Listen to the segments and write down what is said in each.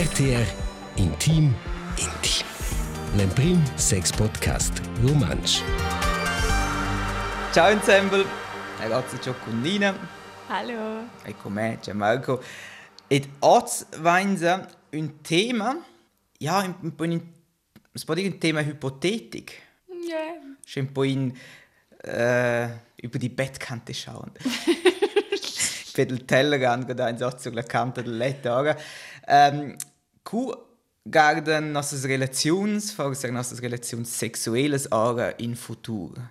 RTR Intim Intim. L'Emprim Sex Podcast Romansch. Ciao Ensemble, ragazzi ciao con Nina Hallo. e con me c'è Marco. Ed oggi venza un tema, ja, un po' in, si può dire un tema ipotetico. Ja. Schon ein in, äh, über die Bettkante schauen. per il Tellerrand da in Satz sulla Kante del letto. Ähm, Ku garden nossas relazions, forse nossas relazions sexuelles ora in futuro.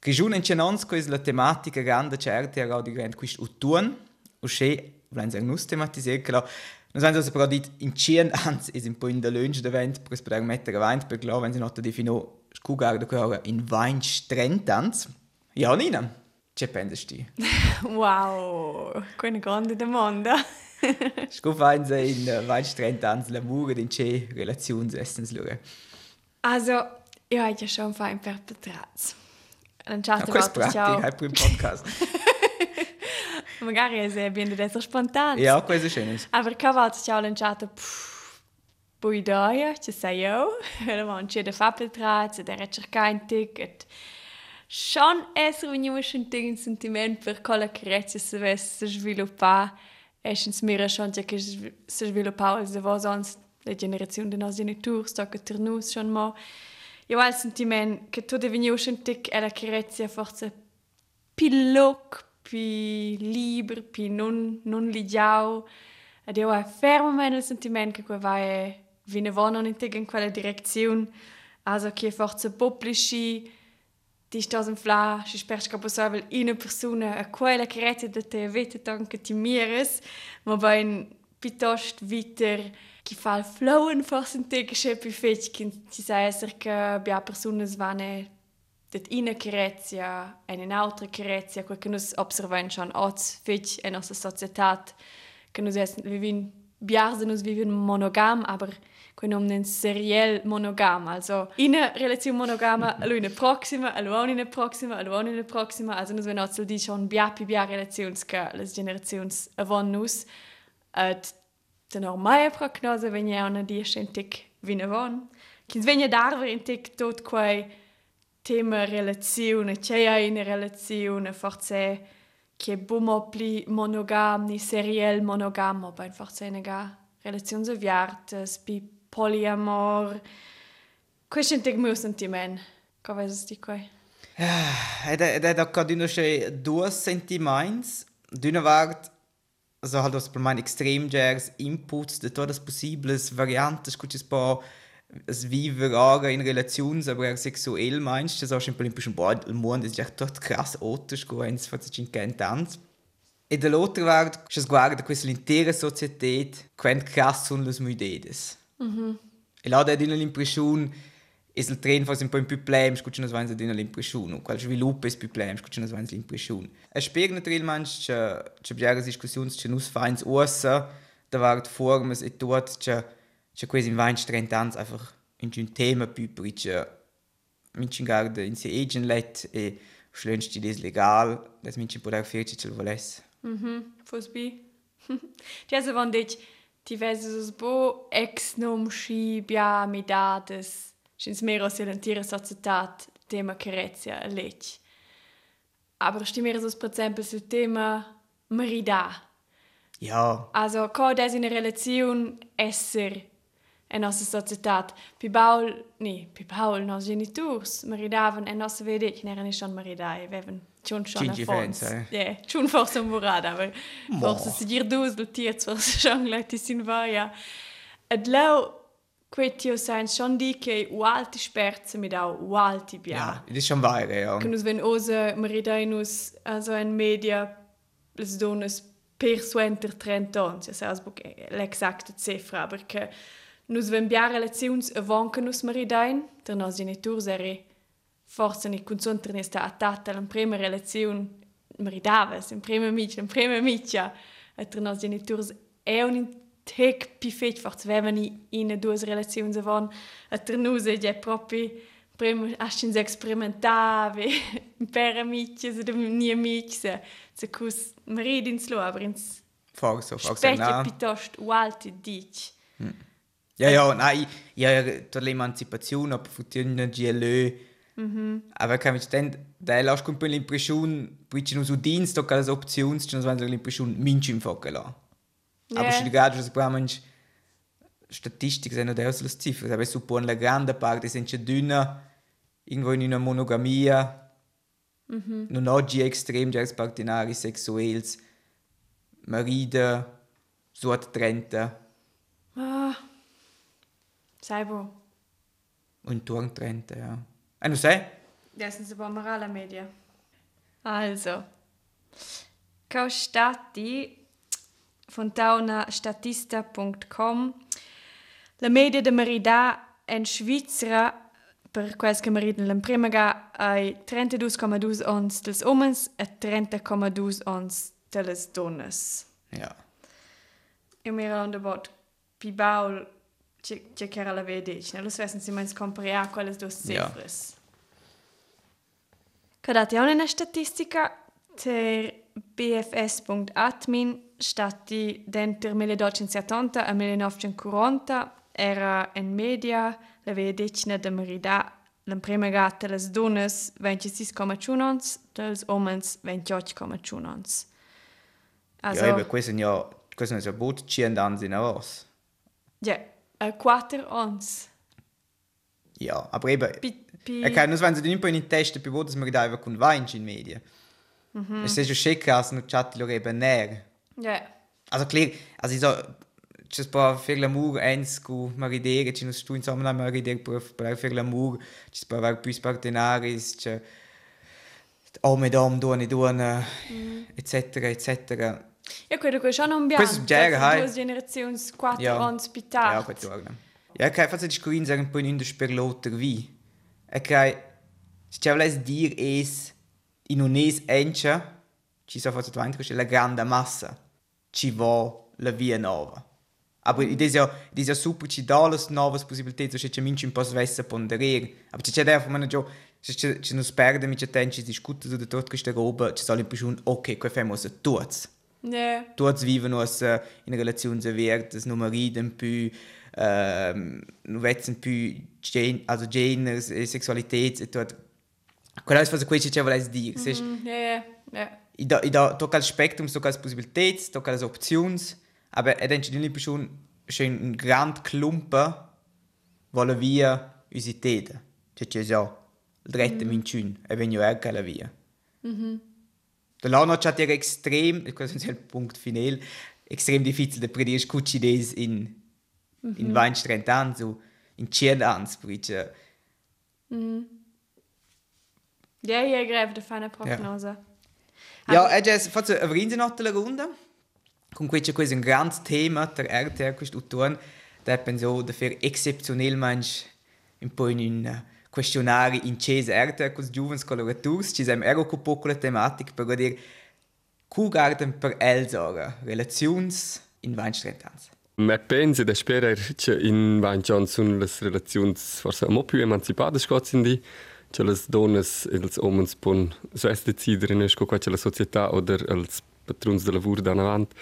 Che in cenons quis la tematica grande certe era di grande quist utun, o che volen sagen nus tematisieren klar. Nos haben also dit in cien ans is in der lunch de vent per poter mettere avanti per klar wenn sie not defino scu garda quora in vain strentans. Ja, Nina, che pensi? Wow. Quella grande domanda. Scu vain se in uh, vain strentans lavoro in che relazions essens lure. Also, io ho già schon fein perpetrato. Non c'è Ja, questo è pratico, è per il podcast. Magari è se viene adesso spontaneo. ja, questo è schön. Aber che volta ci ho lanciato poi idea, ci sei io, eravamo c'è da fare perpetrato, da ricercare un ticket. Schon venuto un sentimento per quella carezza se avesse sviluppato, e ci mira schon che si sviluppava se vos ons la generazione dei nostri genitori, sto che per noi schon mo. Io ho il sentimento che tu devi venire un tic e la carezza forse più loc, più libero, più non, non ligiao. Ed io ho fermamente il sentimento che qua vai viene non in in quella direzione. Also che forse pubblici ti stas in fla, si sperch che possibile una persona a quella carezza da te vete tanto ti mires, ma vai in piuttosto viter che fa il flowen forse in te più fece che ti sa essere che abbia persone svane dat ina carezia e un'altra carezia, quel che noi osserviamo schon oggi fece in nostra società, che noi viviamo, biarse noi viviamo monogam, aber quei non un serial monogam, also in una relazione monogama, lui in una prossima, lui in una prossima, lui in una prossima, also noi vengono zu di schon bia pi bia relazioni che le generazioni avon nus, et den ormai prognose venia una di scentic vina von. Kins venia darver in tic tot quei tema relazione, c'è una relazione, forse che bumo pli monogam, ni serial monogam, aber einfach eine relazione so viartes, bi polyamor. Questo è il mio sentimento. Come è di quei? Ed ed ed da cadino che due sentiments, d'una vart also halt das mein extrem jazz inputs de todas possibles variantes cuches po es viver aga in relazions aber sexuell meinst das auch schon ein bisschen boah il mondo ist echt tot krass otisch go eins von sich in kein tanz e de l'altra vart che sguarda questa l'intera società quant krass sono le mudedes e là da dina l'impressione es il tren fas un po' in più plem, scucci nos vains adina l'impressione, qual sviluppo es più plem, scucci nos vains l'impressione. Es spiega natürlich manch, che, che bjerga discussions, che nus feins ossa, da wart formas e dort, che, che quasi in vains 30 ans einfach in un tema più per che mincin garda in se egen let e schlönst die des legal, das mincin poder firci ce volesse. Mhm, fos bi. Ti also van dich, ti veses bo ex nom schi bia mi dates, schins mero silentire societat tema carezia a lech. Aber stimmere sos per esempio sul tema marida. Ja, Also, co des in relazione esser in nostra società. Pi baul, nee, pi baul nos genitors maridavan e nos vede che erano schon maridai, avevan schon schon Gingi a fons. fans, eh? Ja, schon forse un vorad, aber forse si dir dus do tiers forse schon letti sin vaia. Ed lau quetio sein schon di che ualti sperze mit au ualti bia. ja, das ist schon wahr, ja. Che nus ven osa maridainos also en media les donas per suenter 30 ans, ja saus buc l'exacta cifra, aber che nus ven bia relazions avon che nus maridain, der nos genitors eri forse consunter ni sta attata la prima relazione maridaves, in prima amica, in prima amica, et der nos genitors è un tec pi fet forse vevani in due relazioni avon, der nus è già proprio prima ascins experimentavi per amici, se ni amici, se se cus maridins lo, aber ins Forse, forse, no. piuttosto ualti dic. Ja, ja, nein, ja, ja, l'emancipazione, aber funziona GLÖ. Mm-hmm. Aber kann ich dann, da lasst un po' l'impressione, poi ci sono dienst o alle opzioni, ci sono l'impressione minci in foca là. Yeah. Aber schon gerade, was brauchen Statistik sind nicht aus las Ziffern, aber suppone la grande parte sind schon dünner, irgendwo in einer Monogamie, mm-hmm. non oggi extrem già partenari sexuels, marida, suot 30. Ah, sai. Und turn 30, ja. Ah, non sai? Ja, sind aber morale Media. Also, Caustati von taunastatista.com La media de marità in Svizzera per quels che maritano la prima ga ai 32,2 ons dels homens e 30,2 ons delles donnes. Ja. E mi rende bot pi che che era la vedi, ne lo svessen si mens comparar quelles dos cifres. Ja. Cadati ha una statistica ter bfs.admin stati denter 1870 a 1940 era in media la vedicina de merida la prima gata les dones 26,1 ons, dels homens 28,1 ons. Also, ja, eben, questo ja, questo è bot 100 anni in avos. Ja, uh, 4 ons. Ja, aber eben, pi, pi... Okay, non wenn sie un po' in testa più volte merida aveva con vainci in media. Mm -hmm. E se jo schicka, no chat lo eben ner. Ja. Also klar, also ich so, c'è pa fer l'amur ens cu maridere, ci nos stu insomma na maridere per per fer l'amur, ci pa aver più partenaris, c'è ome dom duone duone, mm. eccetera, eccetera. Ja, quello che sono. Questo è già, due generazioni, quattro ja. anni spittati. Ja, per torna. Ja, che faccio di scurin un po' in per l'altro vi. E che se ci volessi dire es in un es encia, ci sono fatto davanti la grande massa, ci va la via nuova. Aber mm. das ja, das ja super, ci dà le nuove possibilità, so c'è minci un po' svessa ponderare. Aber c'è da von meiner jo, c'è c'è nos perde mit c'è tenci discutere su tutto questa roba, c'è solo impressione, ok, che famo se tuts. Ne. Tuts vivono us in relazione severte, non mariden più ehm non vetzen più gen, also geners e sexualität e tot. Quello è cosa che c'è volesse dire, mm -hmm. Ja, ja, ja. I da i da possibilità, tocca le opzioni. Aber er denkt nicht schon, schon ein grand Klumpen wollen wir unsere Täten. Das ist ja il dritto mm. e venio anche alla via. Mm -hmm. Da là noch hat extrem, questo è il punto finale, extrem difficile da predire scuccides in mm -hmm. in 20-30 anni, so in 100 anni, perché mm. Ja, ja, greif da fare una prognosa. Ja, ja e già fatto una rinsenotto runde. Comunque c'è questo un grande tema der RTR questo autunno, da penso davvero eccezionalmente un po' in un questionario in cese RTR con i giovani coloratori, ci siamo ero un po' con la tematica per dire come guardano per Elsora relazioni in 20-30 anni. Ma penso e spero che in 20 anni sono le relazioni forse un po' più emancipate sind, che le donne e gli uomini possono decidere in la società o als patrons de lavur da avant.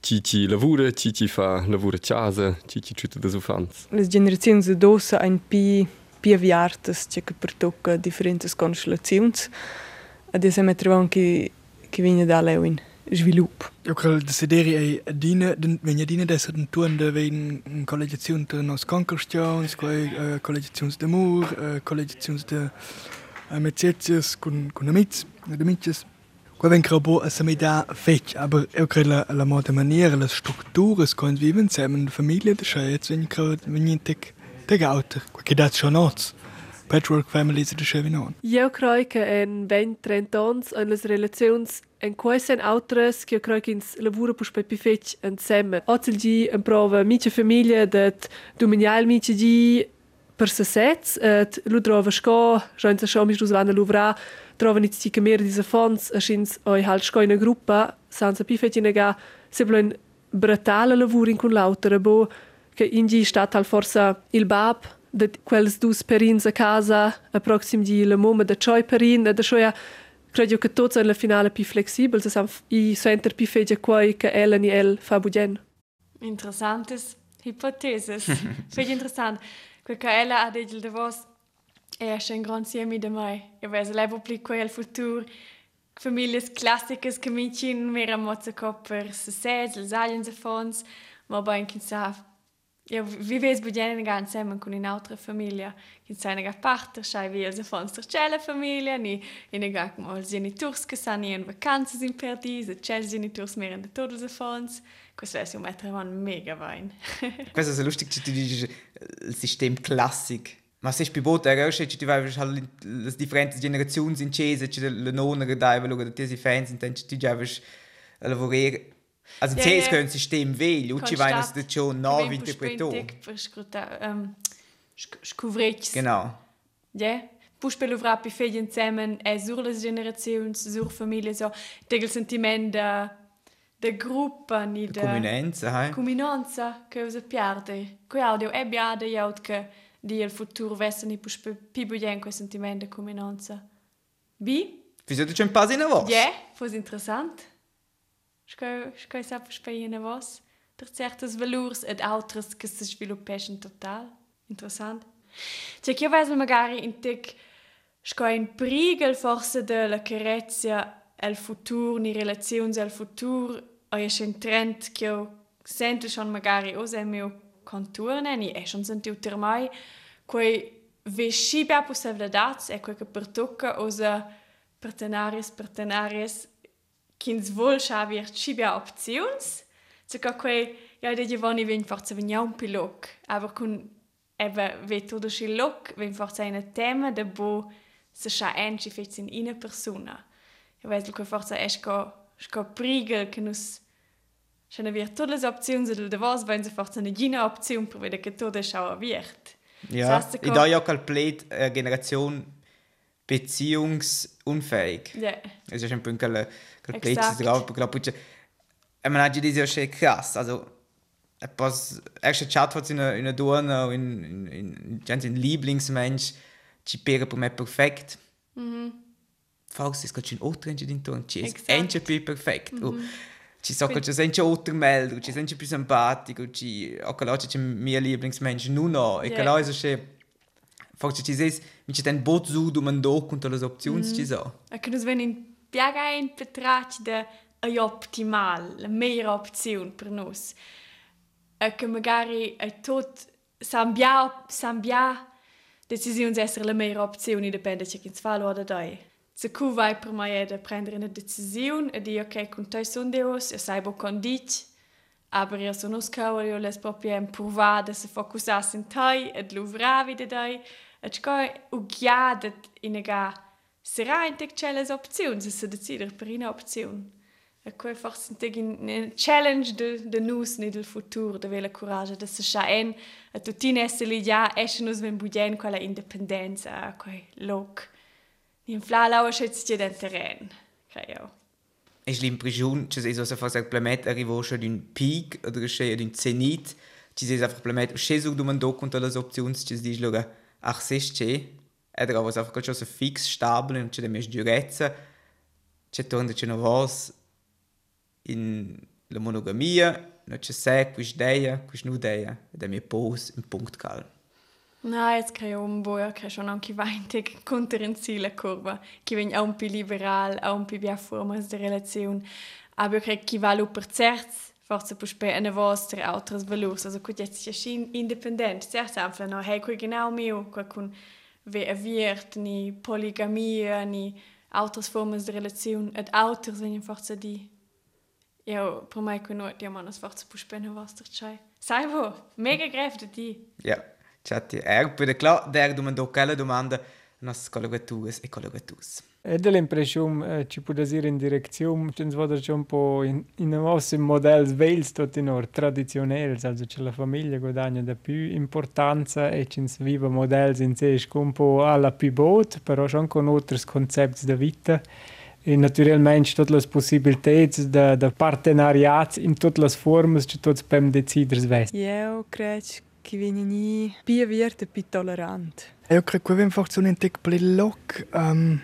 Cici lavura, Cici fa lavura casa, Cici ciuta da ufans. Le generazioni de dosa ein pi pi aviartas, che che pertocca differentes constellazions. Ad esempio troviamo che che viene da leuin sviluppo. Io credo che desideri è dina, venga dina d'essere un tuon de vein collegiazione de nos conquestions, quei collegiazioni d'amor, collegiazioni de amicizias con con amici, de amicis. Qua ven crabo a samida fetch, aber eu credo la, la moda maniera, la struttura, con viven insieme in famiglia, da schei jetzt wenn credo wenn niente te gauter, qua che dat schon oz. Patchwork families da schei non. Io credo che in 20-30 anni in le relazioni en queste en autres che credo che ins lavoro pus pe fetch insieme. Ozel gi en prova miche famiglia dat dominial miche gi per se sets, et lu trova sco, senza scho mi dus vanno luvra, trovano i che mer diese fonds a schins oi halt sco in gruppa senza pi fetine ga se blen bratala lavur in con l'autere bo che ingi stat al forsa il bab de quels dus perins a casa a proxim di la moma de choi perin de shoya credo che tots alla finale pi flexibel se sam i center pi fege quai che ellen i el fa bugen interessantes Hypotheses. Finde interessant. Perché ella ha detto da vos è un gran siemi da mai. Io vedo lei pubblico il futuro. Che mi cin mera mozza copper se seds, les aliens e fons, ma ben kin sa. Ja, vi ves budjen ga insieme con un'altra famiglia. Kin sa ne ga parter, schai vi els fons der cella famiglia, ni in ga mal genitors che san in vacanze in perdis, e cel genitors mer in de todos e fons. Questo è un mettere man mega wein. Questo è lustig, che tu dici il sistema classico. Ma se bei Boot er che tu vai halt le differenti generazioni in Cese, che le che dai, quello che ti fans, dann tu già vai lavorare. Also in Cese è un sistema vecchio, ci vai una situazione nuova interpretata. Per scrutare, scovricci. Genau. Ja. Pus per lovrar pi fegli insieme è sur le generazioni, sur famiglie, so, del sentimento da da gruppa ni da Comunenza, eh? comunanza che usa pierde. Quei audio è biade jaut che di il futuro vesse ni pus per pi buien quei sentimento da comunanza. Bi? Wieso du schon pass in der Woche? Ja, fos interessant. Sco sco sa pus per in vos. Der certes valurs ed altres che si sviluppession total. Interessant. Cioè che io vedo magari in tic sco in prigel forse della carezia el futur, ni relazioni al futur, o è un trend che io sento schon magari o se mio conturne, ni è schon sentito ter mai, quei vesci bia possibilità e quei che per tocca o se partenaris, partenaris, kins vol schavier cibia options, so che quei, ja, de Giovanni vien forza venia un pilok, aber kun ebe ve todo schi lok, vien forza una tema de bo se scha enci fez in ina persona. Jag vet che forza è sco prigel che nus Schon wir tolle Optionen sind da was wenn sie forza eine gine Option per vedere che todo schau wird. Ja, in da ja komplett eine Generation beziehungsunfähig. Ja. Es ist ein bisschen komplett Exakt. drauf, glaube ich. Ich meine, das ist ja schon krass. Also, etwas, erste Chat hat in einer in einer Dorne, in, in, in, in, in Lieblingsmensch, ci per per me perfekt. Mhm. Falls es gerade un altro in ci è Exakt. ence più perfekt. Mm ci so che c'è ence altro meglio, ci sente più simpatico, ci o che c'è mio Lieblingsmensch non no, e che Ja. là è Forse ci sei, mi c'è un bot su do man do con tutte le opzioni ci so. E che nus ven in piaga in ai optimal, la meilleure option per nus. E che magari è tot sambia sambia decisioni essere la meilleure opzione dipende che chi fa lo da dai. Se cu vai per mai da prendere una decisione e di ok con te son deos e sai bo con dich aber io sono scavo io les proprio improvade se focusasse in te e lovravi de dai e sco ugiadet in ega sarà in te c'è les opzioni se si decide per una opzione e quel forse in un challenge de, de nus ne del futuro de vela coraggio de se scha en e tutti nesse li ja esce nus ven budien quella indipendenza quei loc. In flalau schätzt dir den terrain creo. È l'impressione che sei so se fa simplement arrivo schon d'un peak oder c'è d'un zenit, ci sei simplement sceso do man do con tutte le opzioni ci si dice loro ach se c'è ed era einfach schon so fix stabile und c'è més durezza c'è torna c'è una in la monogamia non c'è se quis deia quis nu deia ed è mia pose in punkt cal No, jetzt kann ich um boia che schon anche vaintig conterenziale curva, che vegn un pi liberal, un pi bia formas de relazione, aber che va lu per certs, forse pus pe eine vostre altres valurs, also gut jetzt ja schien independent, certs einfach no, hey, quel genau mio, quel kun ve aviert, ni poligamia, ni altres formas de relazione, et altres vegn forse di. Ja, per kun nooit die man als forse pus pe eine vostre chai. Sai wo, mega grefte di. ja ti er per klar der do man do quella domanda nas collegatus e collegatus È dell'impressione che ci può dire in direzione, ci vado già un po' in, in un modelli vels, tutti in or tradizionali, also che la famiglia guadagna da più importanza e ci vive modelli in sé un po' alla più bot, però anche con altri concetti di vita. E naturalmente tutte le possibilità di, partenariati in tutte le forme che tutti possiamo decidere. Io credo che vieni più aperto e più tollerante. Eu cred că avem forță un intec pe loc um,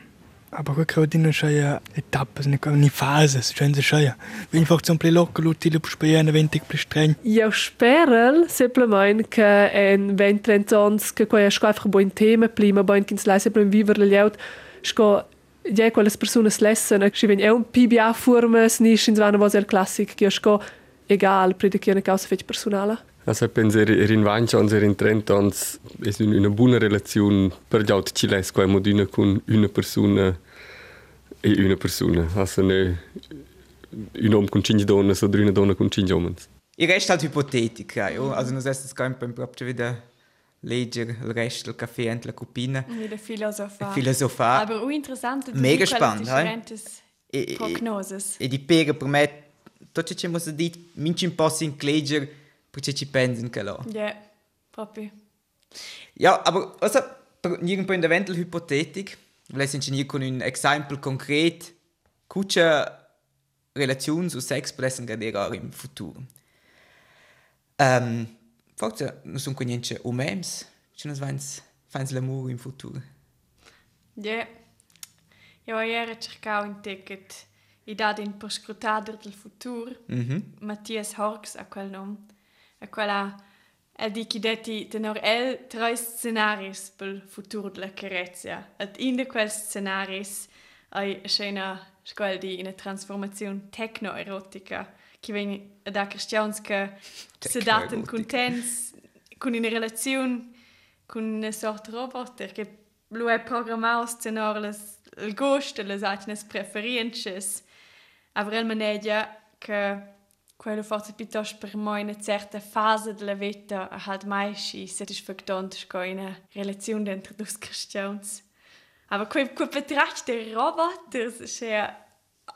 Aber quel che dina schaia etapas, ne ni fases, cioè se schaia. Wenn ich zum locker lutile per spiene 20 plus streng. Io spero semplicemente che in 20 anni che quei sco einfach buon tema prima buon kins leise prima vivere le out sco ja quelle persone lesson che ven è un PBA forma snisch in vana was el classic che sco egal predichione causa fetch personale. Also penso er in 20 anni, er in 30 anni, è una buona relazione per gli altri cilesi, qua è con una persona e una persona. Also ne un uomo con cinque donne oder una donna con cinque uomini. Il resto è ipotetica, ja? also non si scampa proprio wieder leggere il resto del caffè e la cupina. Wieder Philosopha. Filosofar. Aber auch interessant, Mega spannend, E, e, Prognoses. e di pega per me, tutto ciò che mi dice, minci un po' in leggere, perché ci pensano che là. Ja, proprio. Ja, aber also, irgendwo in der Wendel hypothetik, weil sind nie con un esempio concret, cuccia relazioni su sex possono cadere in futuro. Um, forse non sono conosciuti umems, ci non fanno l'amore in futuro. Ja. Ja, ieri cercavo un ticket. I dati in per scrutare del futuro. Mhm. Mattias Horks a quel nome. a quella el di chi detti tenor el tre scenaris pel futuro della carezia. Ed in de quel scenaris hai scena scuola di una trasformazione tecnoerotica che viene da cristians che si daten contents con una relazione con una sorta robot che lo è programmato tenor les il gosto le preferenze preferences avrel manegia che quello forse piuttosto per me in una certa fase della vita halt mai si satisfactante con una relazione dentro due cristiani. Aber quel quel betracht der roboter c'è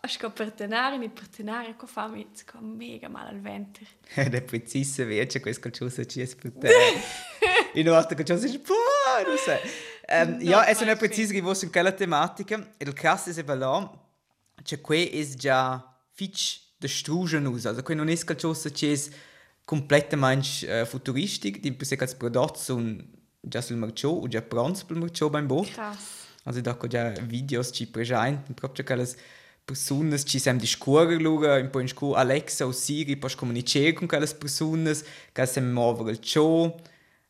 Sco partenare, ni partenare, co fa mi sco mega mal al venter. Ed è precisa vece questo calcioso ci è te. In una volta calcioso è buono, non so. Um, No, ja, es è ma una precisa che in quella tematica. Il caso è là, cioè qui è già fitch de strugen us. Also qui non è calcioso ci è completamente uh, futuristico, di per sé als prodotto sono già sul mercato o già pronti per il mercato beim Boot. Krass. Also da già videos ci presenti, proprio che le persone ci sem di scuola lura, un po' in scuola Alexa o Siri per comunicare con quelle persone, che sem muovere il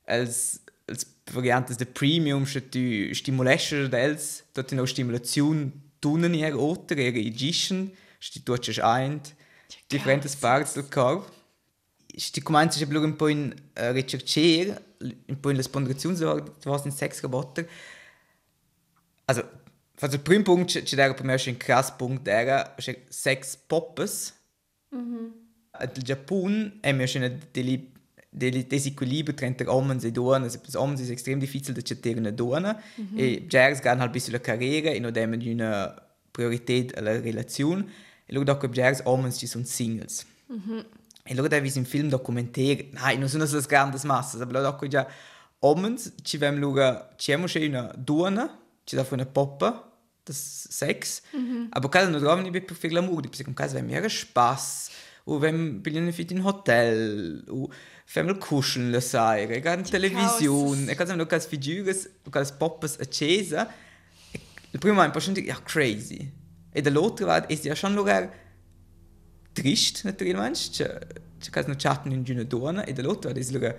als als variantes de premium che tu stimulesce dels, dort no stimulazione tunen ihr oter, ihre igishen, sti tu c'è ein, differentes parts del corpo. Sti comincia a blur un po' in uh, ricercare, un po' in le spondrazioni, was in sex roboter, Also, also der primo punto c'è c'è per me un krass punto era sex poppes. Mhm. Il Giappone è mi una degli degli disequilibri tra uomini e donne, also per uomini è extrem difficile da accettare una donna e Jers ganno halt bis sulla carriera e non hanno una priorità alla relazione e loro dopo Jers uomini ci sono singles. E loro devi in film documentare, nein, non sono le grandi masse, ma dopo già uomini ci vengono loro, ci hanno una donna ci da una poppa das Sex. Aber cada non trovi per per l'amore perché con casa mi era spaß o wenn bigliano fit in hotel. O femmel kuscheln la sera e gan televisione e casa non cas figures o cas poppas accesa il primo ein paar ja crazy e dall'altro va è ja schon lugar trist naturalmente c'è c'è non chatten in una donna e dall'altro va è lugar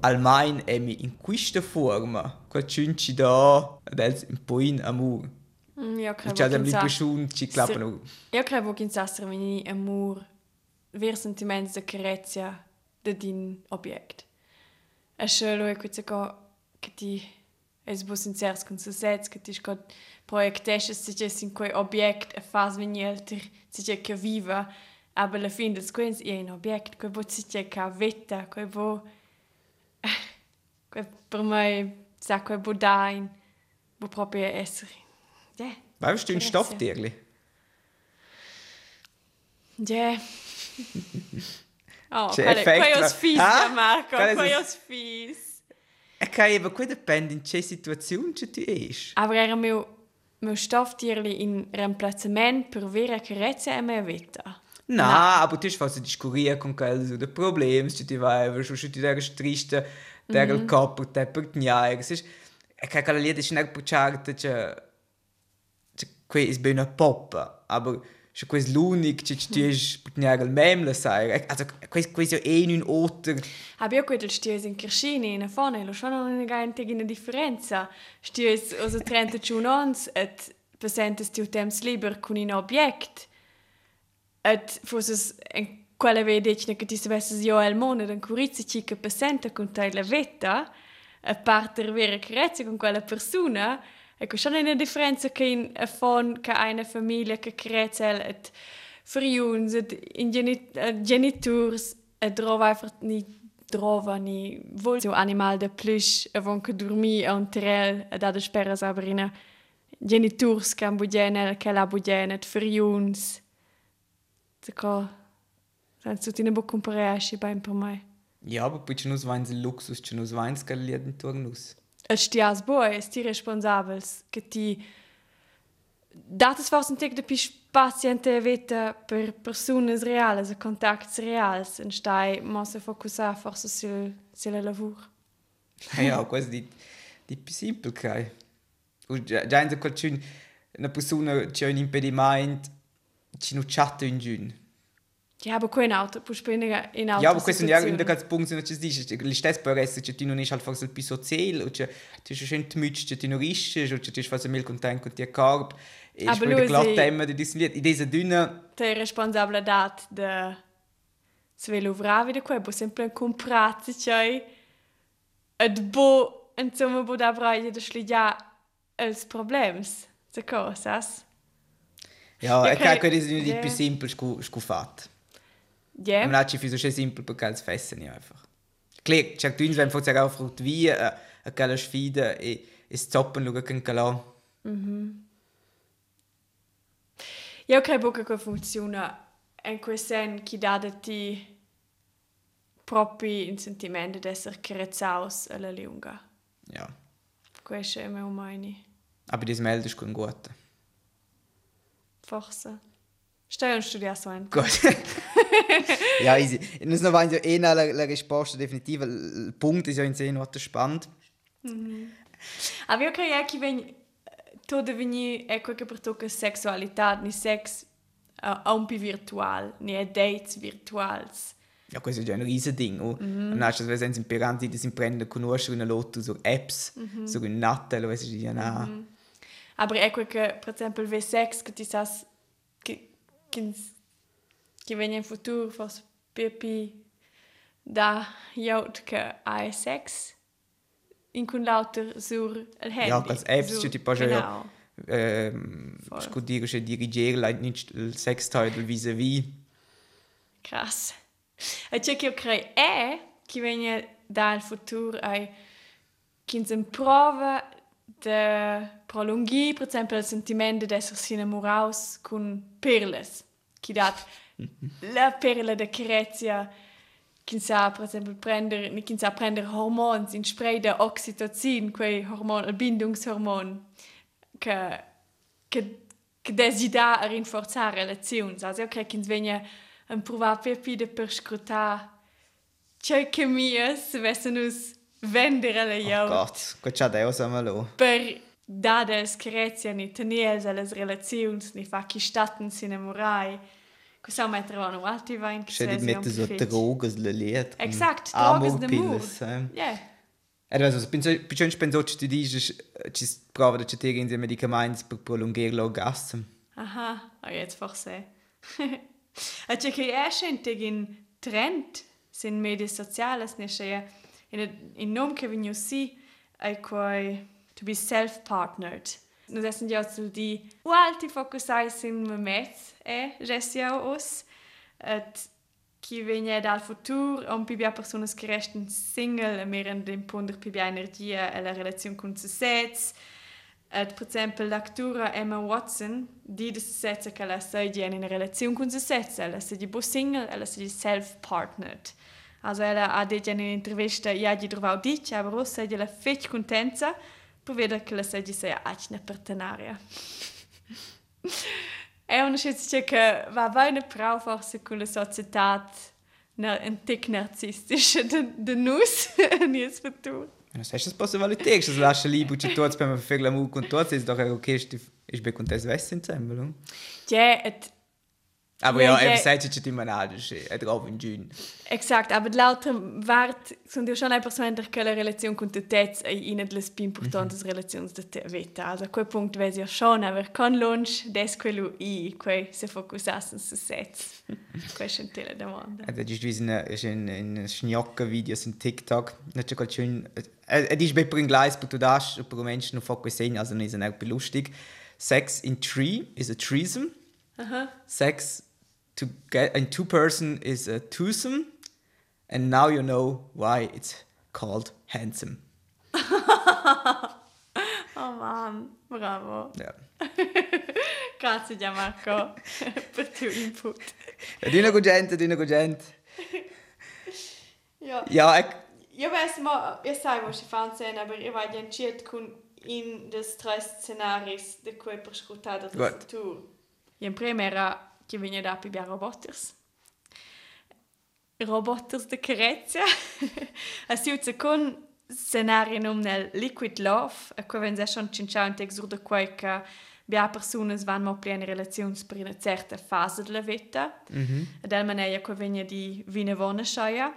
almeno è in questa forma quel cinci da? Adesso un po' in amore Io credo Cioè, che l'impressione ci clappano. Io credo che in sastra veni amor ver sentiments de carezia de din objekt. E e quizza co che ti es bo sincers con se sets che ti scot proiectesches si che in quei objekt e fas veni alter si che che viva aber la fin des quens è un objekt quei bo si che ca vetta quei bo quei per mai sa quei bo dain bo proprio essere. Ja. Weißt du, ein. Stofftierli? Ja. Oh, C'è quelle ma- fies, Ah? Marco, sono- fies. E che eben, qui dipende in che situazione tu esci. Aber era meu, meu Stofftierli in reemplacement per vera carezia e mia vita. No, aber tu con quelli su dei problemi, ci ti vai, su ci ti dai triste, dai il corpo, te per gnare. E che quella lì dice non per certo, cioè... qui è bene poppa, aber și quei l'unic ce știeș mm. putnear al mem la sai. Also quei quei so ein un otter. Hab io quel stiers in Kirschini in afone, lo schon non ne gain te gine differenza. Stiers also 31 ans et presentes tiu temps liber cun un object. Et fosses en quella vedecina che ti savesses io e al mondo dan curizzi ci che presenta con te la vetta, a parter vera crezza con quella persona, Ecco, c'è una differenza che in a fon che ha una famiglia che crece et friuns et in genit eh, geniturs et drova ni drova ni vol so animal de plush e avon che dormi a un trel et ad spera sabrina geniturs che ambugene che la bugene et friuns. Tako, znači ti ne bo komparjaši, pa jim pomaj. Ja, pa če nus vanj za luksus, če nus vanj skal jeden turnus. Nus. Es stias boy, es ti responsabels che ti dates forse un tic de pi paziente vita per personas reales, e contacts reals, en stai mosse focusar forse sul sul lavoro. ja, questo di di più kai. Und già già in qualcun una persona c'è un impedimento, ci non chatta in giun. Ja, aber kein Auto, puoi spendere in Auto. Ja, aber questo è un ganz punkt, se ci dici, li stessi per essere, che tu non hai halt forse il più soziale, o che tu sei schön tmütsch, che tu non rischi, o che tu fai mil content con ti corp. E Aber lui glatt si- tema di disliet. In dieser dünne, Te responsabilità de se lavorare da qua, bo sempre comprare, cioè et bo insomma bo da braia de schligia els problems. Se cosas. ja, e è di più semplice scu Ja. Ma ci fiso schön simpel perché es fessen ja einfach. Klar, c'è tu wenn forse auch fruit wie a a quella sfida e e stoppen lo che cala. Io credo che funziona in quel sen che dà ti proprio in sentimento di essere carezzaus alla lunga. Ja. Questo è il mio mani. Aber das meldest du gut. Forse. So un Gut. ja, easy. Nus noch wein ja eh la, la risposta definitiva. Il punto ist ja in sé not spannend. Aber io credo che ven tutto veni ecco che per tocca sexualità, ni sex a a un più virtual, ni a dates virtuals. Ja, questo è già un riesen Ding. Oh. Mm -hmm. Wenn sie in Piranti, das in Brennende conoscono una lotto su apps, mm -hmm. su un Nattel, weißt du, ja, na. Mm -hmm. Aber ecco che per esempio il V6 che ti sas che che che viene in futuro forse più più da jaut che hai sex in con lauter sur il handy. Ja, als apps, sur- tu pas ja, genau. ähm, Voll. scudire, che dirigere, like, nicht il sextoy vis-à-vis. Krass. E c'è che io credo è che viene dal futuro ai che si prova de prolunghi, per esempio, il sentimento di essere innamorados con perles. Che dat la perla de carezia che sa, per esempio, prendere, che sa prendere hormoni, in spray de oxytocin, quei hormon, il bindungshormon, che che che desidera a rinforzare relazioni. Also, io credo che venga un provare per più per scrutare ciò che mie se avessero vendere le Oh io Gott, Gott schau dir auch mal an. per screzia ni tenere alle relazioni ni fa chi statten si innamorai cosa mettere un altri va in Schau dir mit so Drogen, le Lied. Exakt, Drogen de mur. Amorpilles. Ja, Eh, also, penso, bisogna pensare che tu dici, ci prova da cercare in medicamenti per prolungare l'orgasmo. aha, oh, jetzt forse. A c'è che esce in trend sin medie sociales ne in in nom che vigno si ai quai to be self-partnered. Nos essen ja zu di alti focusai sin memets e gestia os et chi vegna dal futur on pibia personas che resten single e meren dem ponder pibia energia e la relazione con se sets Et, per esempio, l'actura Emma Watson di de se setza che la sei in una relazione con se setza, la sei bo single, e la sei self-partnered. Also ella ha detto in un'intervista, ja, di trovavo dice, aber ora sei la fece contenta per vedere che la sei sei acina partenaria. È una scelta che va bene prou forse con la società na, un tic narcistische de, de nus in il futuro. Das hast du possibilità, se lascia libero, ci tutti per fare la mu tutti, è doch okay, ich bin con te svesse insieme, no? Ja, et, Aber Ja, ja, ja. eben sagt es die Manage, è drauf in June. exakt, aber l'altra part sono io schon eine Person che la relazione con te tez è una delle più importanti relazioni di te vita. Also quel punto vedi io schon, aber con lunch des quello i, quei se focusassen su sets. Questa è una domanda. Das ist wie ein, ist ein, ein Schniocca-Video in TikTok. Das ist ganz schön. Es ist besser in Gleis, aber du darfst ein paar Menschen noch fokussieren, also nicht so lustig. Sex in tree is a threesome. Sex to get in two person is a twosome. And now you know why it's called handsome. Oh Mann, bravo. Ja. Grazie Gianmarco per il tuo input. Ja, Dina Gugent, Dina Gugent. Ja. Ja, ich, Io ves mo, io sai mo si fan sen, aber io vai entschiet con in des tre scenaris de cui per scrutare del Gut. futuro. In prima che viene da più roboters. Roboters de Carezia. a si usa con scenari num nel Liquid Love, a cui vense schon cinciao in text de quei che bia personas van mo plene relazions per una certa fase della vita. Mm -hmm. Ed el maneia che viene di vine vona schaia.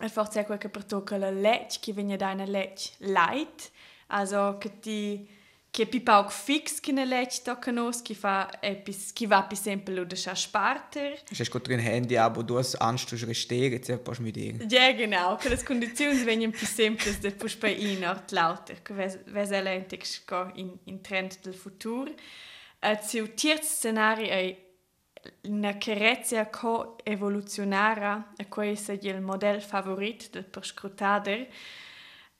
E forse è quel che per tocca la legge, che viene da una legge light, also che ti che pipa auch fix che una legge tocca nos, che fa epis, che va per esempio lo da sparter. habe gerade ein Handy, aber du hast Angst, du resteren, jetzt du mit dir. Ja, genau, che le condizioni vengono più semplici da pus per in ort lauter, che ves elentex go in, in trend del futuro. Uh, Ziu tiert scenari è una carezia co-evoluzionara, e questo è il modello favorito del perscrutader.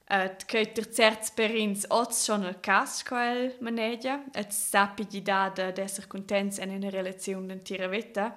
Et che ter certs oz schon il cas quel manegia, et sappi di dada d'esser contents en una relazione d'intera vita.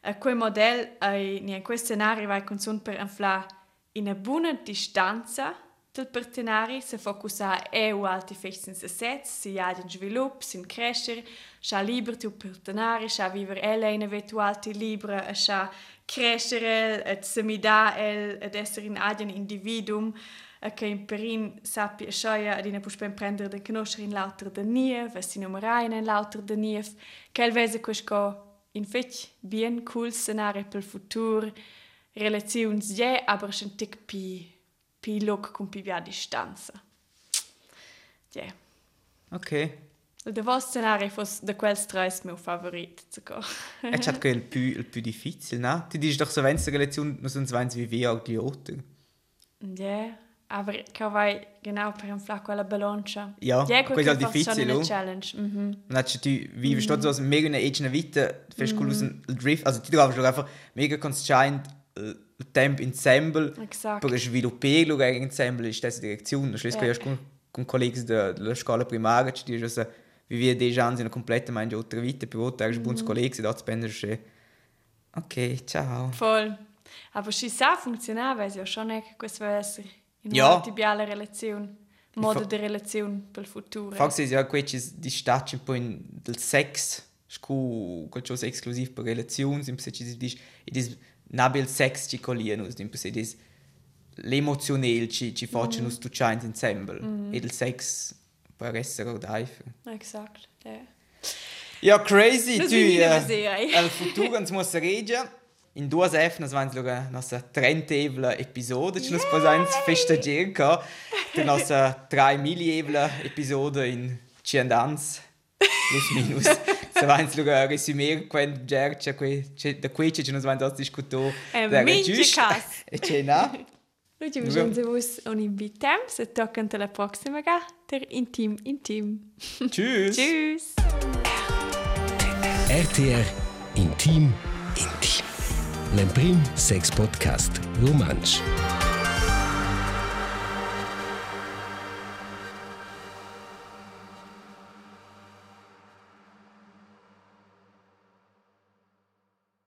E quel model ai ni in quel scenario vai consum per infla in una buona distanza del partenari se focusa e u alti fechsen se sets, si ha in svilup, sin crescer, scha liber tu partenari, scha viver ele in vetu alti libra, e scha crescere, et se mi da el, ed esser in adien individuum, e che in perin sappi e schaia ad ina puspen prendere den conoscere in lauter de niev, e si numerai in lauter de niev, che el vese quesco in fetch bien cool scenario per il futuro, relazions je, aber schon tic pi, pi loc con pi via distanza. Ja. Okay. Der was scenario fos de quel stress meu favorit sogar. Es hat il più, il più difficile, no? Tu dici doch so, wenn es eine Relation noch so ein wie wir auch die. Ja, aber che vai genau per un flacco alla bilancia. Ja, ja questo è fa difficile, schon una challenge. Mhm. Und du, wie mm. du so mega eine Age Vita, fest cool aus dem Drift, also die darfst du einfach mega conscient il tempo ensemble Exakt. per sviluppare lo ensemble in stessa direzione. Das heißt, Ja. con, con colleghi della, scuola primaria, ci also, wie wir déjà anni una completamente altra vita, per volta erst buons colleghi, da spendere Ok, ciao. Voll. Aber si sa funzionava, es ja schon va essere in Ja. tibiale relazione, modo di relazione per il futuro. Fax ja quetsch di stacci un po' in del sex, scu qualcosa esclusiv per relazioni, im se ci dici, ed is nabil sex ci colien us, im se dis l'emozionel ci ci facciano us tu chains ensemble. Ed il sex per essere odaifer. Exakt. Ja. Ja, crazy, Das tu. ich eh. Al futuro ens muss regia. In due F, nos vans luga nossa trentevla episode, ci nos posans festagier ca, de nossa drei milievla episode in Ciandans, plus minus. Se vans luga resümier quen gercia, que, da quei ci nos vans os discuto. Eh, da cas. E ce na? Ci vediamo se vos un invitem, se toccano alla prossima ga, ter intim intim. Tschüss. Tschüss. RTR Intim Intim. L'Emprim Sex Podcast Romansch.